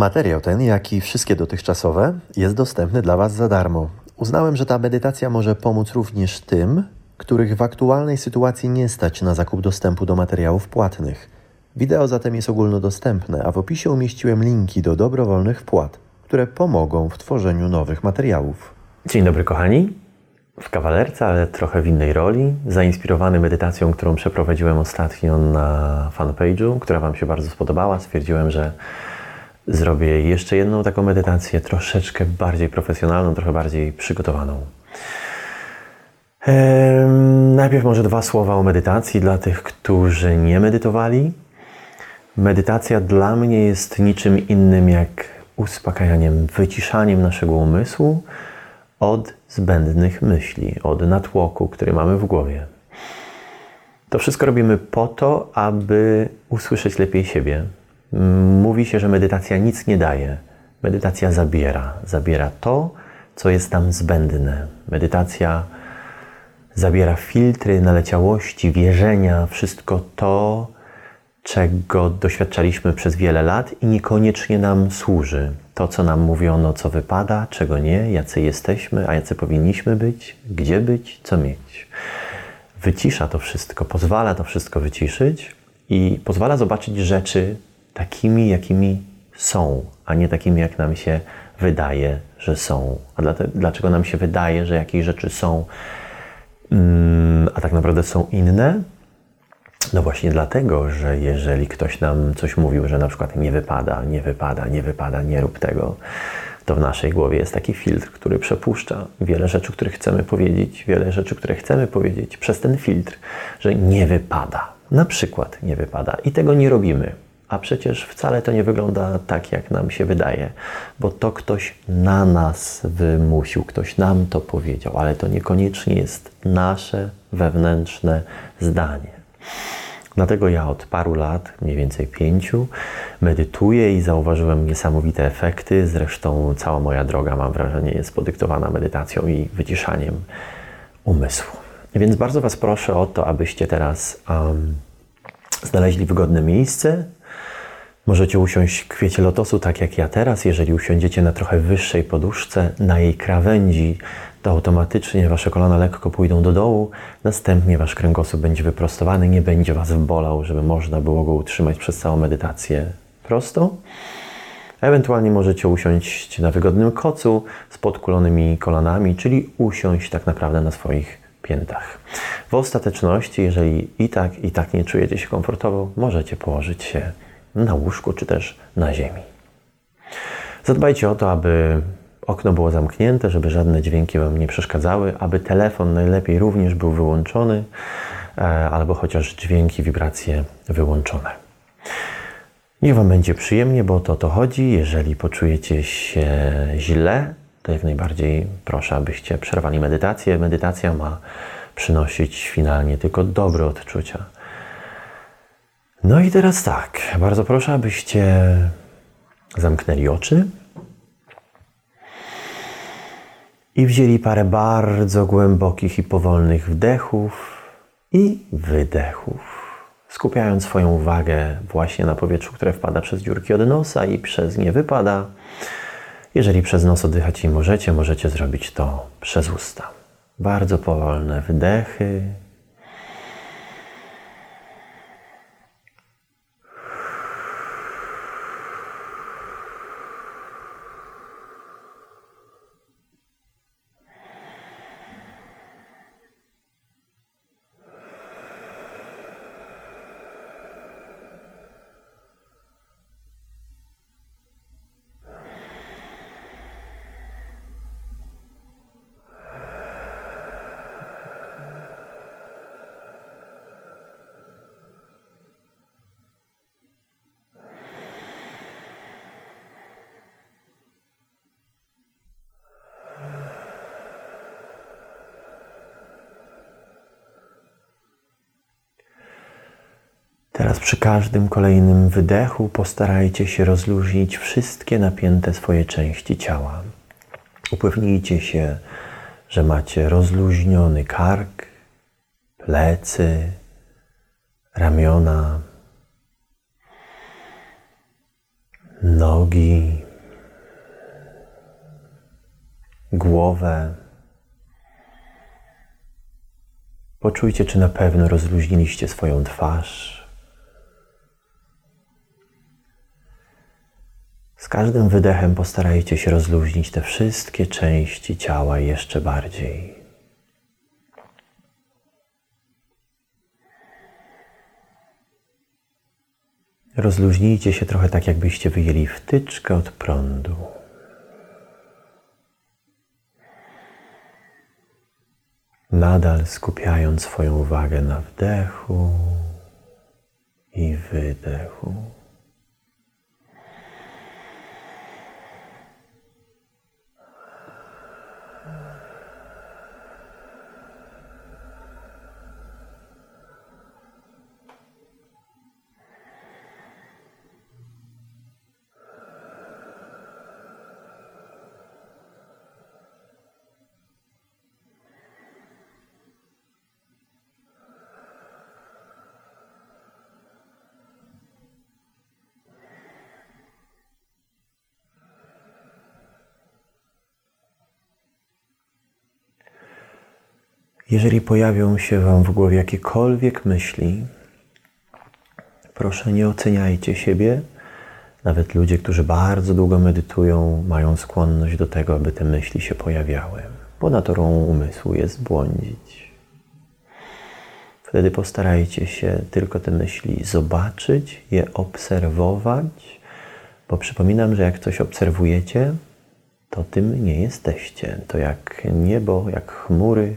Materiał ten, jak i wszystkie dotychczasowe, jest dostępny dla Was za darmo. Uznałem, że ta medytacja może pomóc również tym, których w aktualnej sytuacji nie stać na zakup dostępu do materiałów płatnych. Wideo zatem jest ogólnodostępne, a w opisie umieściłem linki do dobrowolnych wpłat, które pomogą w tworzeniu nowych materiałów. Dzień dobry, kochani. W kawalerce, ale trochę w innej roli, zainspirowany medytacją, którą przeprowadziłem ostatnio na fanpage'u, która Wam się bardzo spodobała, stwierdziłem, że zrobię jeszcze jedną taką medytację, troszeczkę bardziej profesjonalną, trochę bardziej przygotowaną. Najpierw może dwa słowa o medytacji dla tych, którzy nie medytowali. Medytacja dla mnie jest niczym innym jak uspokajaniem, wyciszaniem naszego umysłu od zbędnych myśli, od natłoku, który mamy w głowie. To wszystko robimy po to, aby usłyszeć lepiej siebie. Mówi się, że medytacja nic nie daje. Medytacja zabiera. Zabiera to, co jest tam zbędne. Medytacja zabiera filtry naleciałości, wierzenia, wszystko to, czego doświadczaliśmy przez wiele lat i niekoniecznie nam służy. To, co nam mówiono, co wypada, czego nie, jacy jesteśmy, a jacy powinniśmy być, gdzie być, co mieć. Wycisza to wszystko, pozwala to wszystko wyciszyć i pozwala zobaczyć rzeczy takimi, jakimi są, a nie takimi, jak nam się wydaje, że są. A dlaczego nam się wydaje, że jakieś rzeczy są, mm, a tak naprawdę są inne? No właśnie dlatego, że jeżeli ktoś nam coś mówił, że na przykład nie wypada, nie wypada, nie wypada, nie rób tego, to w naszej głowie jest taki filtr, który przepuszcza wiele rzeczy, które chcemy powiedzieć, wiele rzeczy, które chcemy powiedzieć przez ten filtr, że nie wypada. Na przykład nie wypada i tego nie robimy. A przecież wcale to nie wygląda tak, jak nam się wydaje, bo to ktoś na nas wymusił, ktoś nam to powiedział, ale to niekoniecznie jest nasze wewnętrzne zdanie. Dlatego ja od paru lat, mniej więcej pięciu, medytuję i zauważyłem niesamowite efekty. Zresztą cała moja droga, mam wrażenie, jest podyktowana medytacją i wyciszaniem umysłu. Więc bardzo Was proszę o to, abyście teraz um, znaleźli wygodne miejsce. Możecie usiąść w kwiecie lotosu, tak jak ja teraz. Jeżeli usiądziecie na trochę wyższej poduszce, na jej krawędzi, to automatycznie Wasze kolana lekko pójdą do dołu, następnie Wasz kręgosłup będzie wyprostowany, nie będzie Was bolał, żeby można było go utrzymać przez całą medytację prosto. Ewentualnie możecie usiąść na wygodnym kocu z podkulonymi kolanami, czyli usiąść tak naprawdę na swoich piętach. W ostateczności, jeżeli i tak, i tak nie czujecie się komfortowo, możecie położyć się na łóżku czy też na ziemi. Zadbajcie o to, aby okno było zamknięte, żeby żadne dźwięki Wam nie przeszkadzały, aby telefon najlepiej również był wyłączony, e, albo chociaż dźwięki, wibracje wyłączone. Niech Wam będzie przyjemnie, bo to o to chodzi. Jeżeli poczujecie się źle, to jak najbardziej proszę, abyście przerwali medytację. Medytacja ma przynosić finalnie tylko dobre odczucia. No i teraz tak, bardzo proszę, abyście zamknęli oczy i wzięli parę bardzo głębokich i powolnych wdechów i wydechów, skupiając swoją uwagę właśnie na powietrzu, które wpada przez dziurki od nosa i przez nie wypada. Jeżeli przez nos oddychać nie możecie, możecie zrobić to przez usta. Bardzo powolne wdechy Teraz przy każdym kolejnym wydechu postarajcie się rozluźnić wszystkie napięte swoje części ciała. Upewnijcie się, że macie rozluźniony kark, plecy, ramiona, nogi, głowę. Poczujcie, czy na pewno rozluźniliście swoją twarz. Każdym wydechem postarajcie się rozluźnić te wszystkie części ciała jeszcze bardziej. Rozluźnijcie się trochę tak, jakbyście wyjęli wtyczkę od prądu. Nadal skupiając swoją uwagę na wdechu i wydechu. Jeżeli pojawią się Wam w głowie jakiekolwiek myśli, proszę nie oceniajcie siebie. Nawet ludzie, którzy bardzo długo medytują, mają skłonność do tego, aby te myśli się pojawiały, bo naturą umysłu jest błądzić. Wtedy postarajcie się tylko te myśli zobaczyć, je obserwować, bo przypominam, że jak coś obserwujecie, to tym nie jesteście. To jak niebo, jak chmury,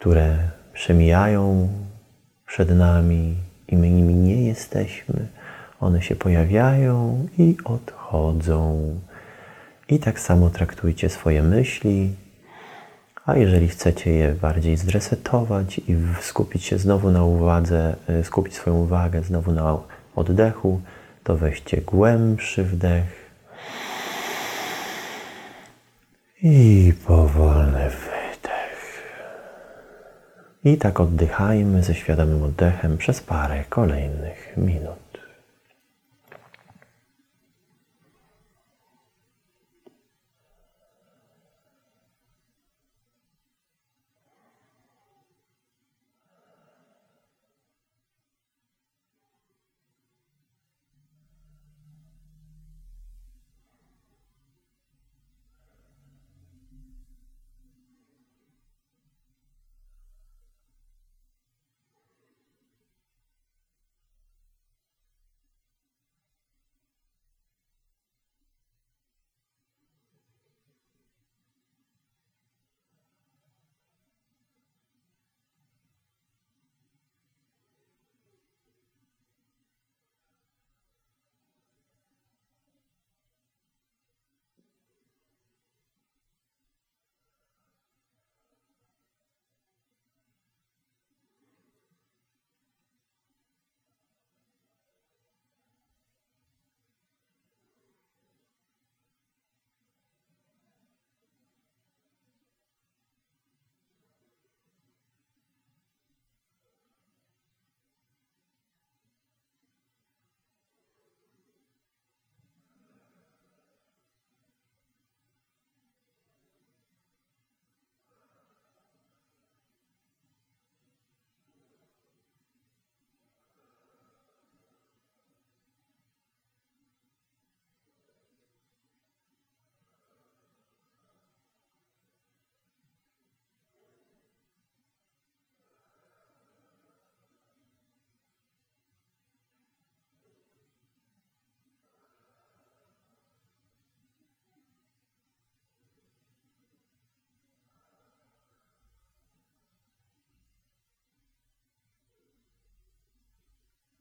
które przemijają przed nami i my nimi nie jesteśmy. One się pojawiają i odchodzą. I tak samo traktujcie swoje myśli. A jeżeli chcecie je bardziej zresetować i skupić się znowu na uwadze, y, skupić swoją uwagę znowu na oddechu, to weźcie głębszy wdech i powolny wydech. I tak oddychajmy ze świadomym oddechem przez parę kolejnych minut.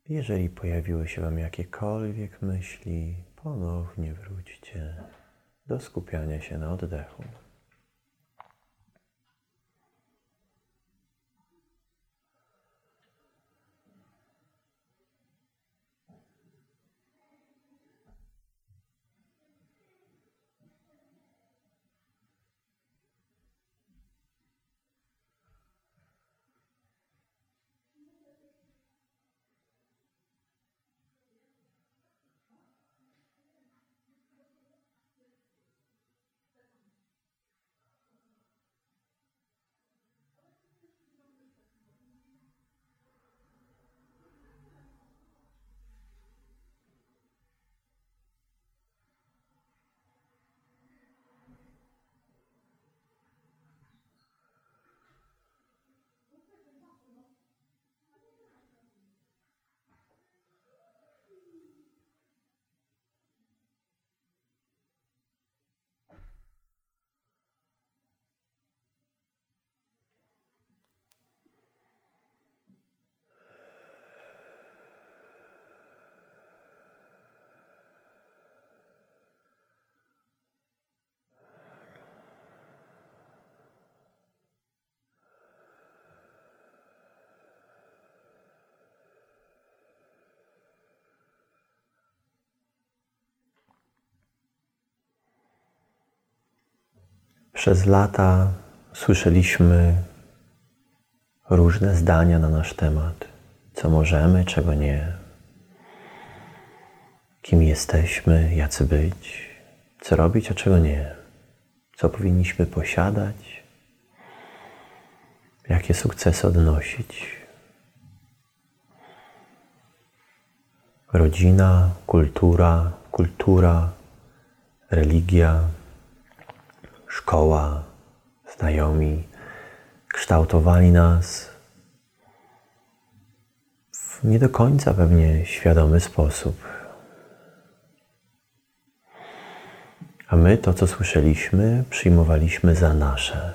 Jeżeli pojawiły się Wam jakiekolwiek myśli, ponownie wróćcie do skupiania się na oddechu. Przez lata słyszeliśmy różne zdania na nasz temat, co możemy, czego nie, kim jesteśmy, jacy być, co robić, a czego nie, co powinniśmy posiadać, jakie sukcesy odnosić. Rodzina, kultura, kultura, religia, szkoła, znajomi kształtowali nas w nie do końca pewnie świadomy sposób. A my to, co słyszeliśmy, przyjmowaliśmy za nasze.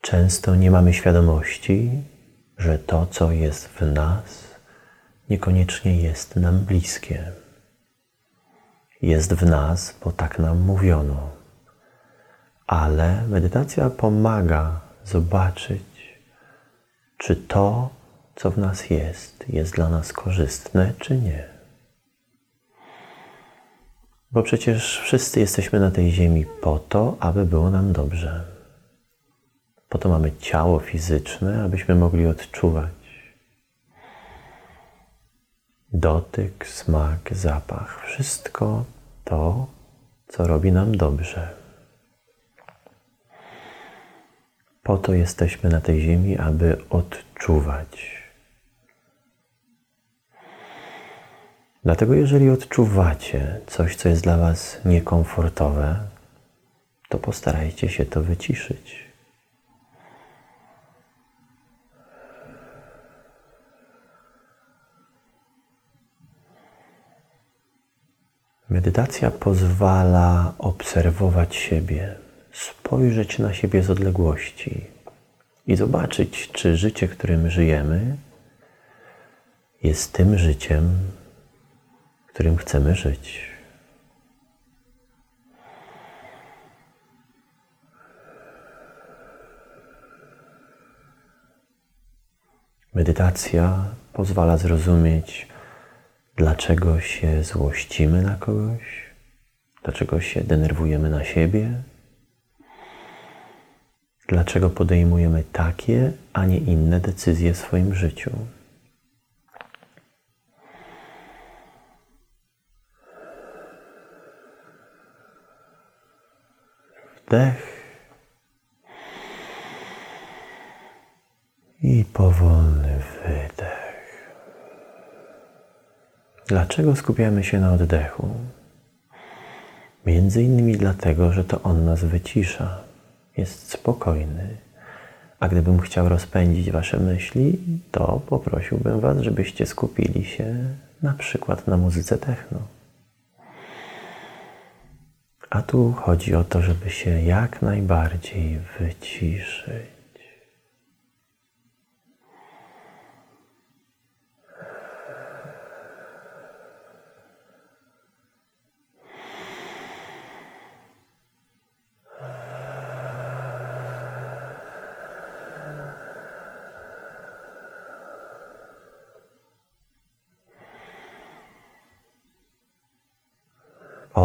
Często nie mamy świadomości, że to, co jest w nas, niekoniecznie jest nam bliskie. Jest w nas, bo tak nam mówiono. Ale medytacja pomaga zobaczyć, czy to, co w nas jest, jest dla nas korzystne, czy nie. Bo przecież wszyscy jesteśmy na tej ziemi po to, aby było nam dobrze. Po to mamy ciało fizyczne, abyśmy mogli odczuwać dotyk, smak, zapach. Wszystko to, co robi nam dobrze. Po to jesteśmy na tej ziemi, aby odczuwać. Dlatego, jeżeli odczuwacie coś, co jest dla Was niekomfortowe, to postarajcie się to wyciszyć. Medytacja pozwala obserwować siebie, spojrzeć na siebie z odległości i zobaczyć, czy życie, którym żyjemy, jest tym życiem, którym chcemy żyć. Medytacja pozwala zrozumieć, dlaczego się złościmy na kogoś, dlaczego się denerwujemy na siebie, dlaczego podejmujemy takie, a nie inne decyzje w swoim życiu. Wdech i powolny wydech. Dlaczego skupiamy się na oddechu? Między innymi dlatego, że to on nas wycisza, jest spokojny. A gdybym chciał rozpędzić Wasze myśli, to poprosiłbym Was, żebyście skupili się na przykład na muzyce techno. A tu chodzi o to, żeby się jak najbardziej wyciszyć.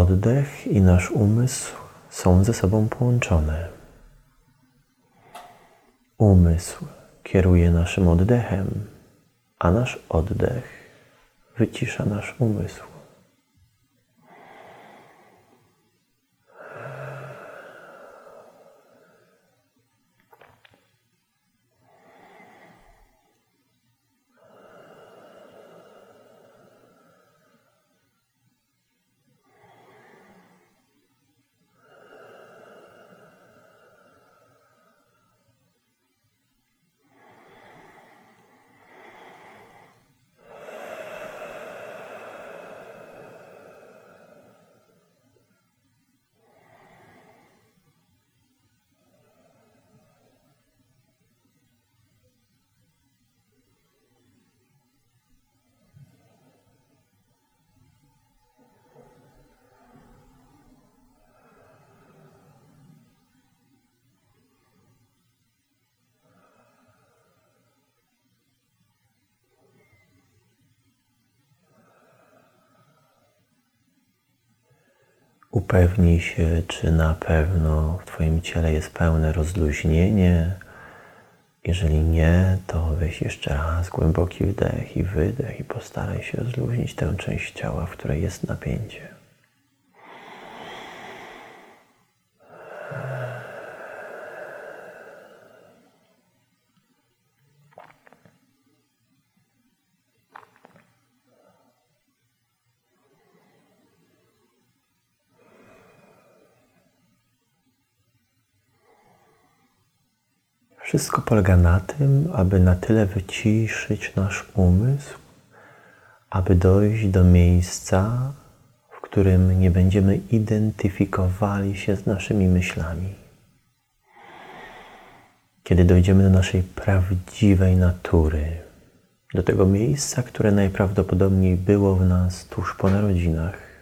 Oddech i nasz umysł są ze sobą połączone. Umysł kieruje naszym oddechem, a nasz oddech wycisza nasz umysł. Upewnij się, czy na pewno w Twoim ciele jest pełne rozluźnienie. Jeżeli nie, to weź jeszcze raz głęboki wdech i wydech i postaraj się rozluźnić tę część ciała, w której jest napięcie. Wszystko polega na tym, aby na tyle wyciszyć nasz umysł, aby dojść do miejsca, w którym nie będziemy identyfikowali się z naszymi myślami. Kiedy dojdziemy do naszej prawdziwej natury, do tego miejsca, które najprawdopodobniej było w nas tuż po narodzinach,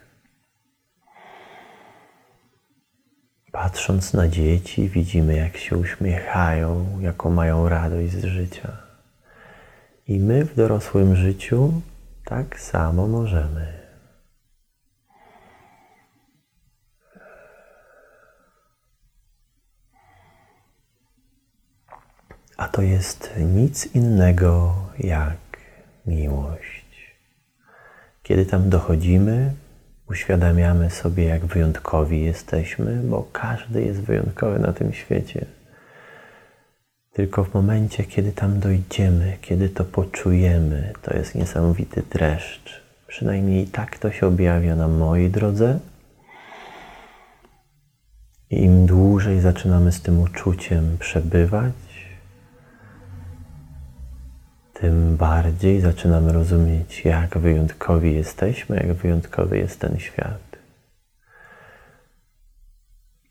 Patrząc na dzieci, widzimy, jak się uśmiechają, jaką mają radość z życia. I my w dorosłym życiu tak samo możemy. A to jest nic innego jak miłość. Kiedy tam dochodzimy, uświadamiamy sobie, jak wyjątkowi jesteśmy, bo każdy jest wyjątkowy na tym świecie. Tylko w momencie, kiedy tam dojdziemy, kiedy to poczujemy, to jest niesamowity dreszcz. Przynajmniej tak to się objawia na mojej drodze. I im dłużej zaczynamy z tym uczuciem przebywać, tym bardziej zaczynamy rozumieć, jak wyjątkowi jesteśmy, jak wyjątkowy jest ten świat.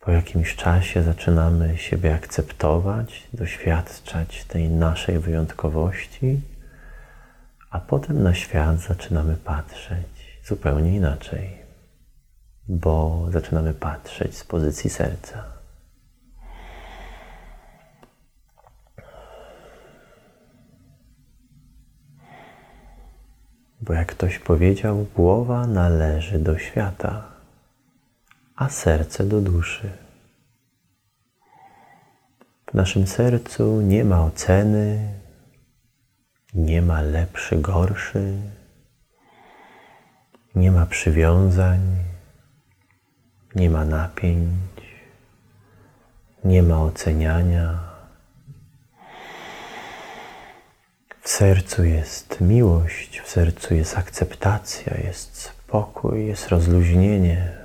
Po jakimś czasie zaczynamy siebie akceptować, doświadczać tej naszej wyjątkowości, a potem na świat zaczynamy patrzeć zupełnie inaczej, bo zaczynamy patrzeć z pozycji serca. Bo jak ktoś powiedział, głowa należy do świata, a serce do duszy. W naszym sercu nie ma oceny, nie ma lepszy, gorszy, nie ma przywiązań, nie ma napięć, nie ma oceniania W sercu jest miłość, w sercu jest akceptacja, jest spokój, jest rozluźnienie.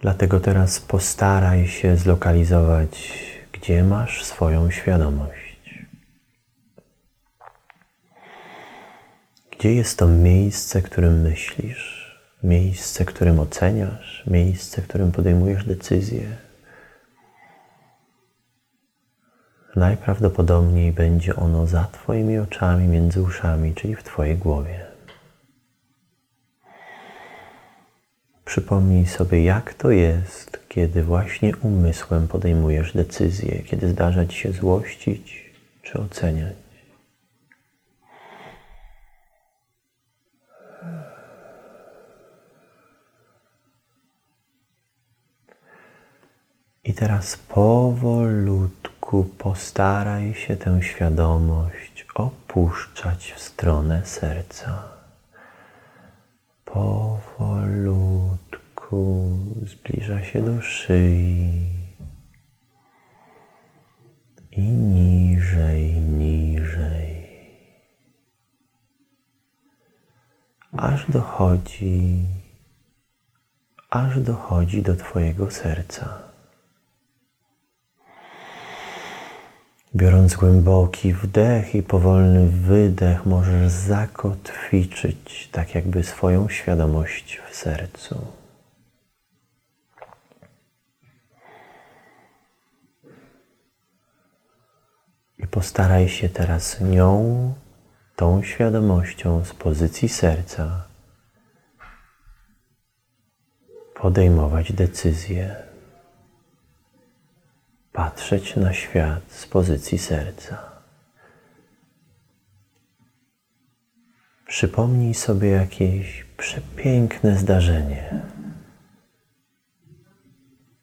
Dlatego teraz postaraj się zlokalizować, gdzie masz swoją świadomość. Gdzie jest to miejsce, którym myślisz? Miejsce, którym oceniasz, miejsce, którym podejmujesz decyzje. Najprawdopodobniej będzie ono za Twoimi oczami, między uszami, czyli w Twojej głowie. Przypomnij sobie, jak to jest, kiedy właśnie umysłem podejmujesz decyzje, kiedy zdarza Ci się złościć czy oceniać. I teraz powolutku postaraj się tę świadomość opuszczać w stronę serca. Powolutku zbliża się do szyi i niżej, niżej, aż dochodzi, aż dochodzi do Twojego serca. Biorąc głęboki wdech i powolny wydech, możesz zakotwiczyć tak jakby swoją świadomość w sercu. I postaraj się teraz nią, tą świadomością z pozycji serca podejmować decyzje patrzeć na świat z pozycji serca. Przypomnij sobie jakieś przepiękne zdarzenie.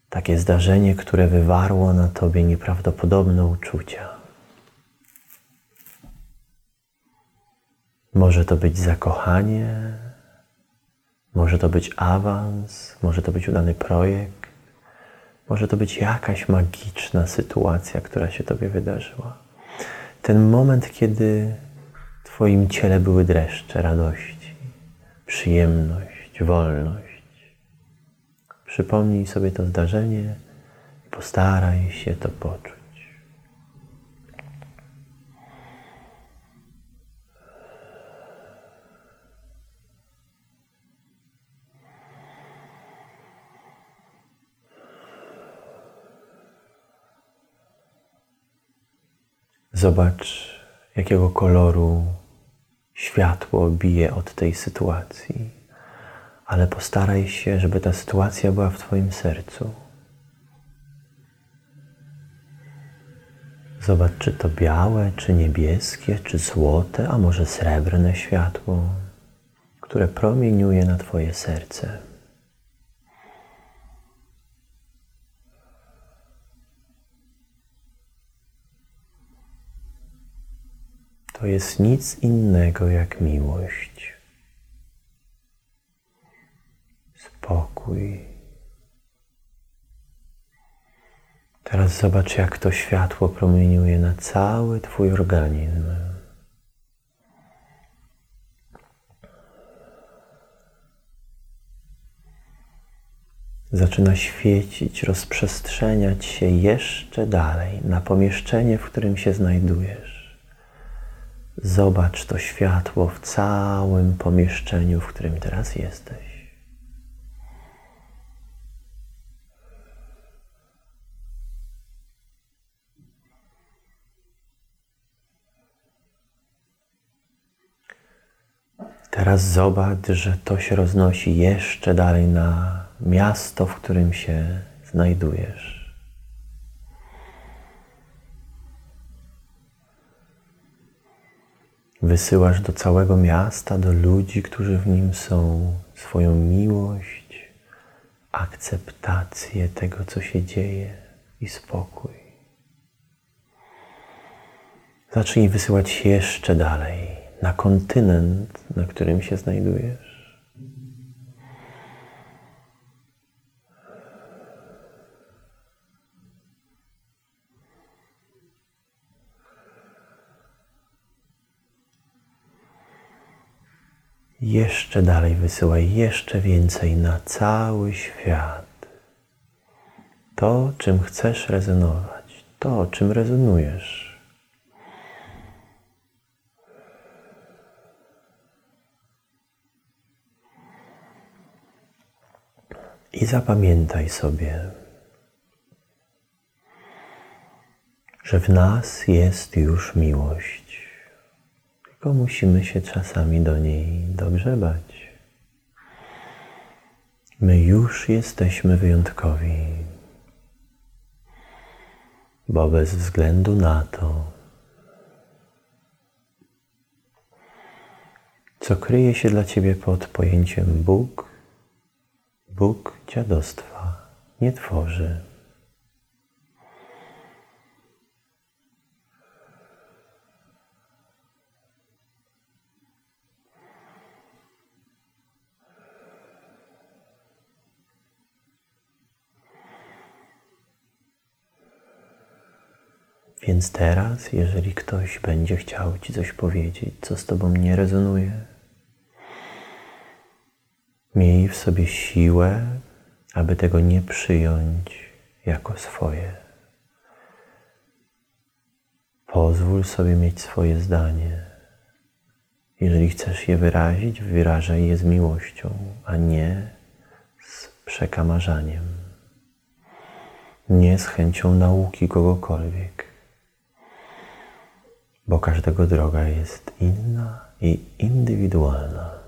Takie zdarzenie, które wywarło na tobie nieprawdopodobne uczucia. Może to być zakochanie, może to być awans, może to być udany projekt, może to być jakaś magiczna sytuacja, która się Tobie wydarzyła. Ten moment, kiedy w Twoim ciele były dreszcze radości, przyjemność, wolność. Przypomnij sobie to zdarzenie i postaraj się to poczuć. Zobacz, jakiego koloru światło bije od tej sytuacji, ale postaraj się, żeby ta sytuacja była w Twoim sercu. Zobacz, czy to białe, czy niebieskie, czy złote, a może srebrne światło, które promieniuje na Twoje serce. To jest nic innego jak miłość, spokój. Teraz zobacz, jak to światło promieniuje na cały Twój organizm. Zaczyna świecić, rozprzestrzeniać się jeszcze dalej na pomieszczenie, w którym się znajdujesz. Zobacz to światło w całym pomieszczeniu, w którym teraz jesteś. Teraz zobacz, że to się roznosi jeszcze dalej na miasto, w którym się znajdujesz. Wysyłasz do całego miasta, do ludzi, którzy w nim są, swoją miłość, akceptację tego, co się dzieje i spokój. Zacznij wysyłać jeszcze dalej, na kontynent, na którym się znajdujesz. Jeszcze dalej wysyłaj jeszcze więcej na cały świat. To, czym chcesz rezonować, to, czym rezonujesz. I zapamiętaj sobie, że w nas jest już miłość tylko musimy się czasami do niej dogrzebać. My już jesteśmy wyjątkowi, bo bez względu na to, co kryje się dla Ciebie pod pojęciem Bóg, Bóg dziadostwa nie tworzy. Więc teraz, jeżeli ktoś będzie chciał Ci coś powiedzieć, co z Tobą nie rezonuje, miej w sobie siłę, aby tego nie przyjąć jako swoje. Pozwól sobie mieć swoje zdanie. Jeżeli chcesz je wyrazić, wyrażaj je z miłością, a nie z przekamarzaniem, nie z chęcią nauki kogokolwiek bo każdego droga jest inna i indywidualna.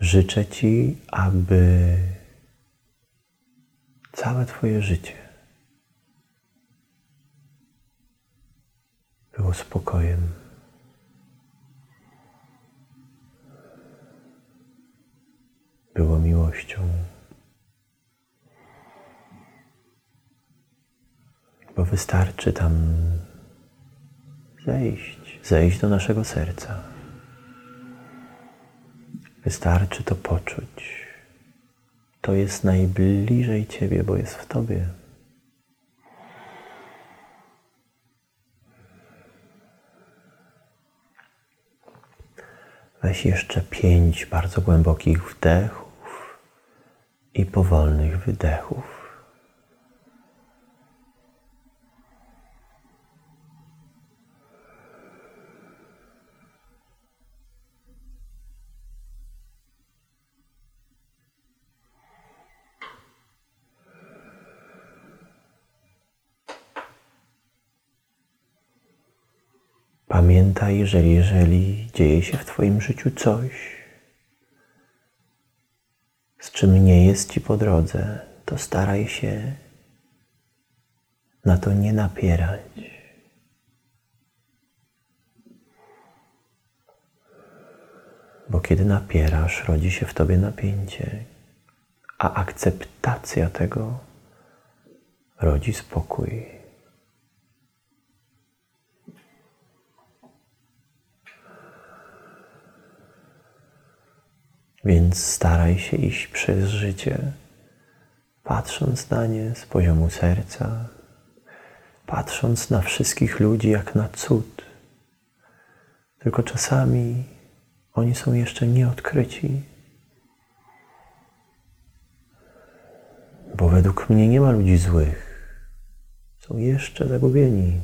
życzę Ci, aby całe Twoje życie było spokojem. Było miłością. Bo wystarczy tam zejść, zejść do naszego serca. Wystarczy to poczuć. To jest najbliżej Ciebie, bo jest w Tobie. Weź jeszcze pięć bardzo głębokich wdechów i powolnych wydechów. Pamiętaj, że jeżeli dzieje się w Twoim życiu coś, czym nie jest Ci po drodze, to staraj się na to nie napierać. Bo kiedy napierasz, rodzi się w Tobie napięcie, a akceptacja tego rodzi spokój. Więc staraj się iść przez życie, patrząc na nie z poziomu serca, patrząc na wszystkich ludzi jak na cud. Tylko czasami oni są jeszcze nieodkryci. Bo według mnie nie ma ludzi złych. Są jeszcze zagubieni.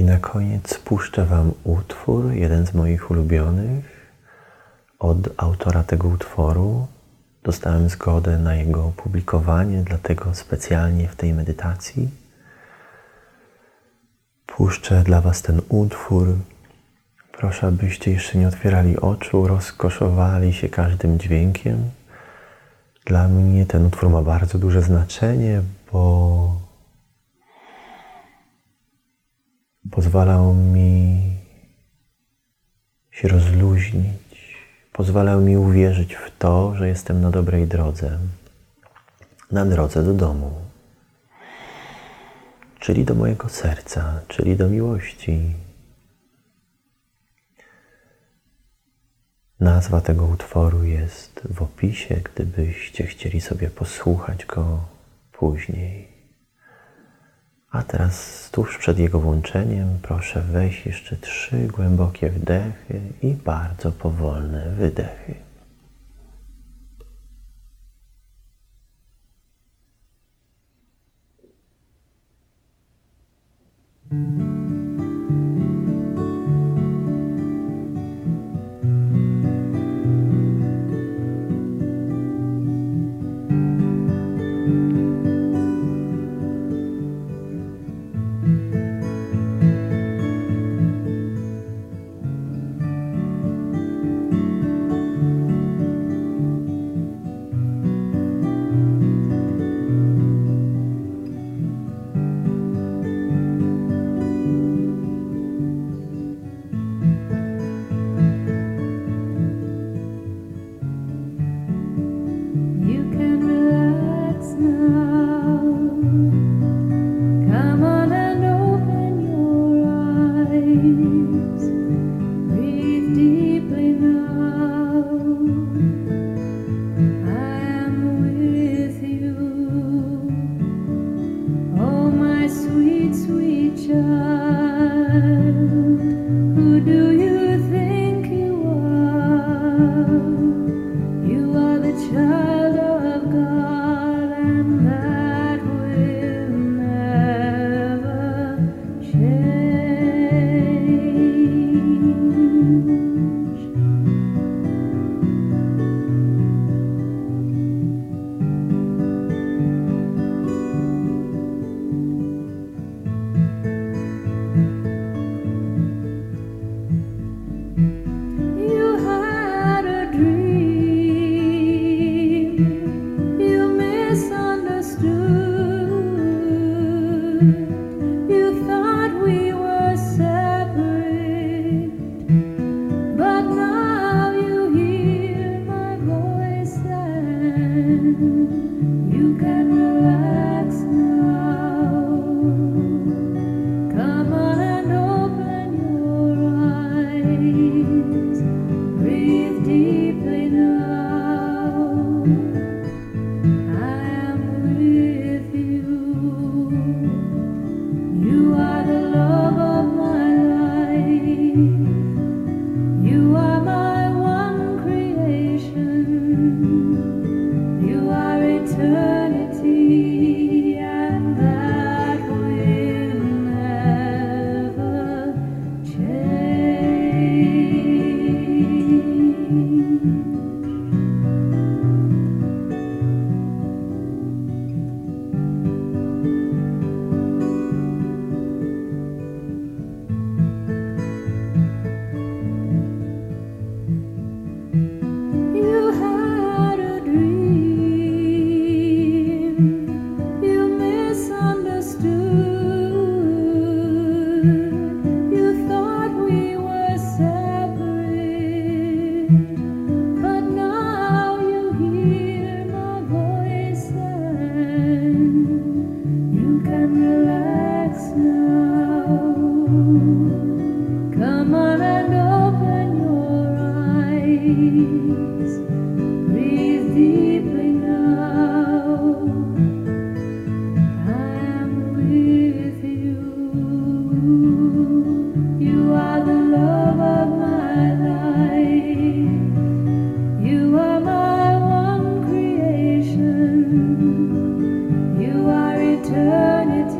I na koniec puszczę Wam utwór, jeden z moich ulubionych, od autora tego utworu. Dostałem zgodę na jego opublikowanie, dlatego specjalnie w tej medytacji puszczę dla Was ten utwór. Proszę, abyście jeszcze nie otwierali oczu, rozkoszowali się każdym dźwiękiem. Dla mnie ten utwór ma bardzo duże znaczenie, bo pozwalał mi się rozluźnić, pozwalał mi uwierzyć w to, że jestem na dobrej drodze, na drodze do domu, czyli do mojego serca, czyli do miłości. Nazwa tego utworu jest w opisie, gdybyście chcieli sobie posłuchać go później. A teraz tuż przed jego włączeniem proszę wejść jeszcze trzy głębokie wdechy i bardzo powolne wydechy. Mm.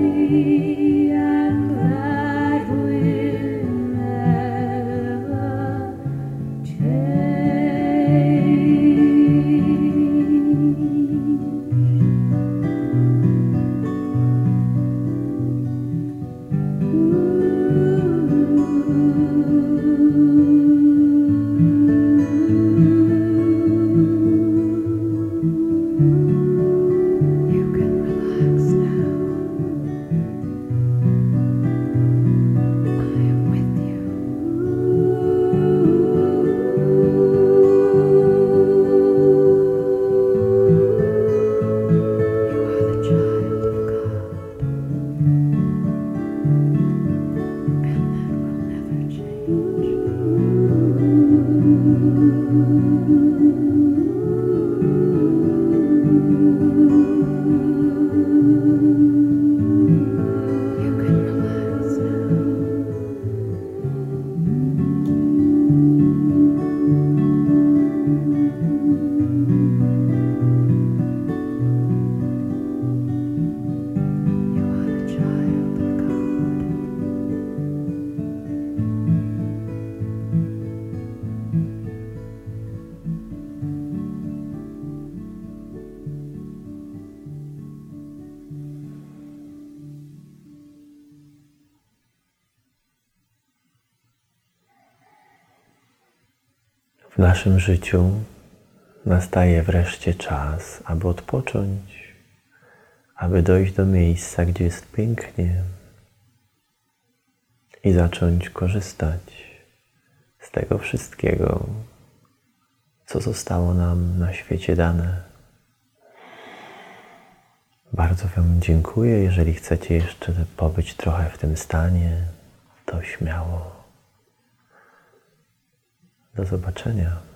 W naszym życiu nastaje wreszcie czas, aby odpocząć, aby dojść do miejsca, gdzie jest pięknie i zacząć korzystać z tego wszystkiego, co zostało nam na świecie dane. Bardzo Wam dziękuję. Jeżeli chcecie jeszcze pobyć trochę w tym stanie, to śmiało. Do zobaczenia.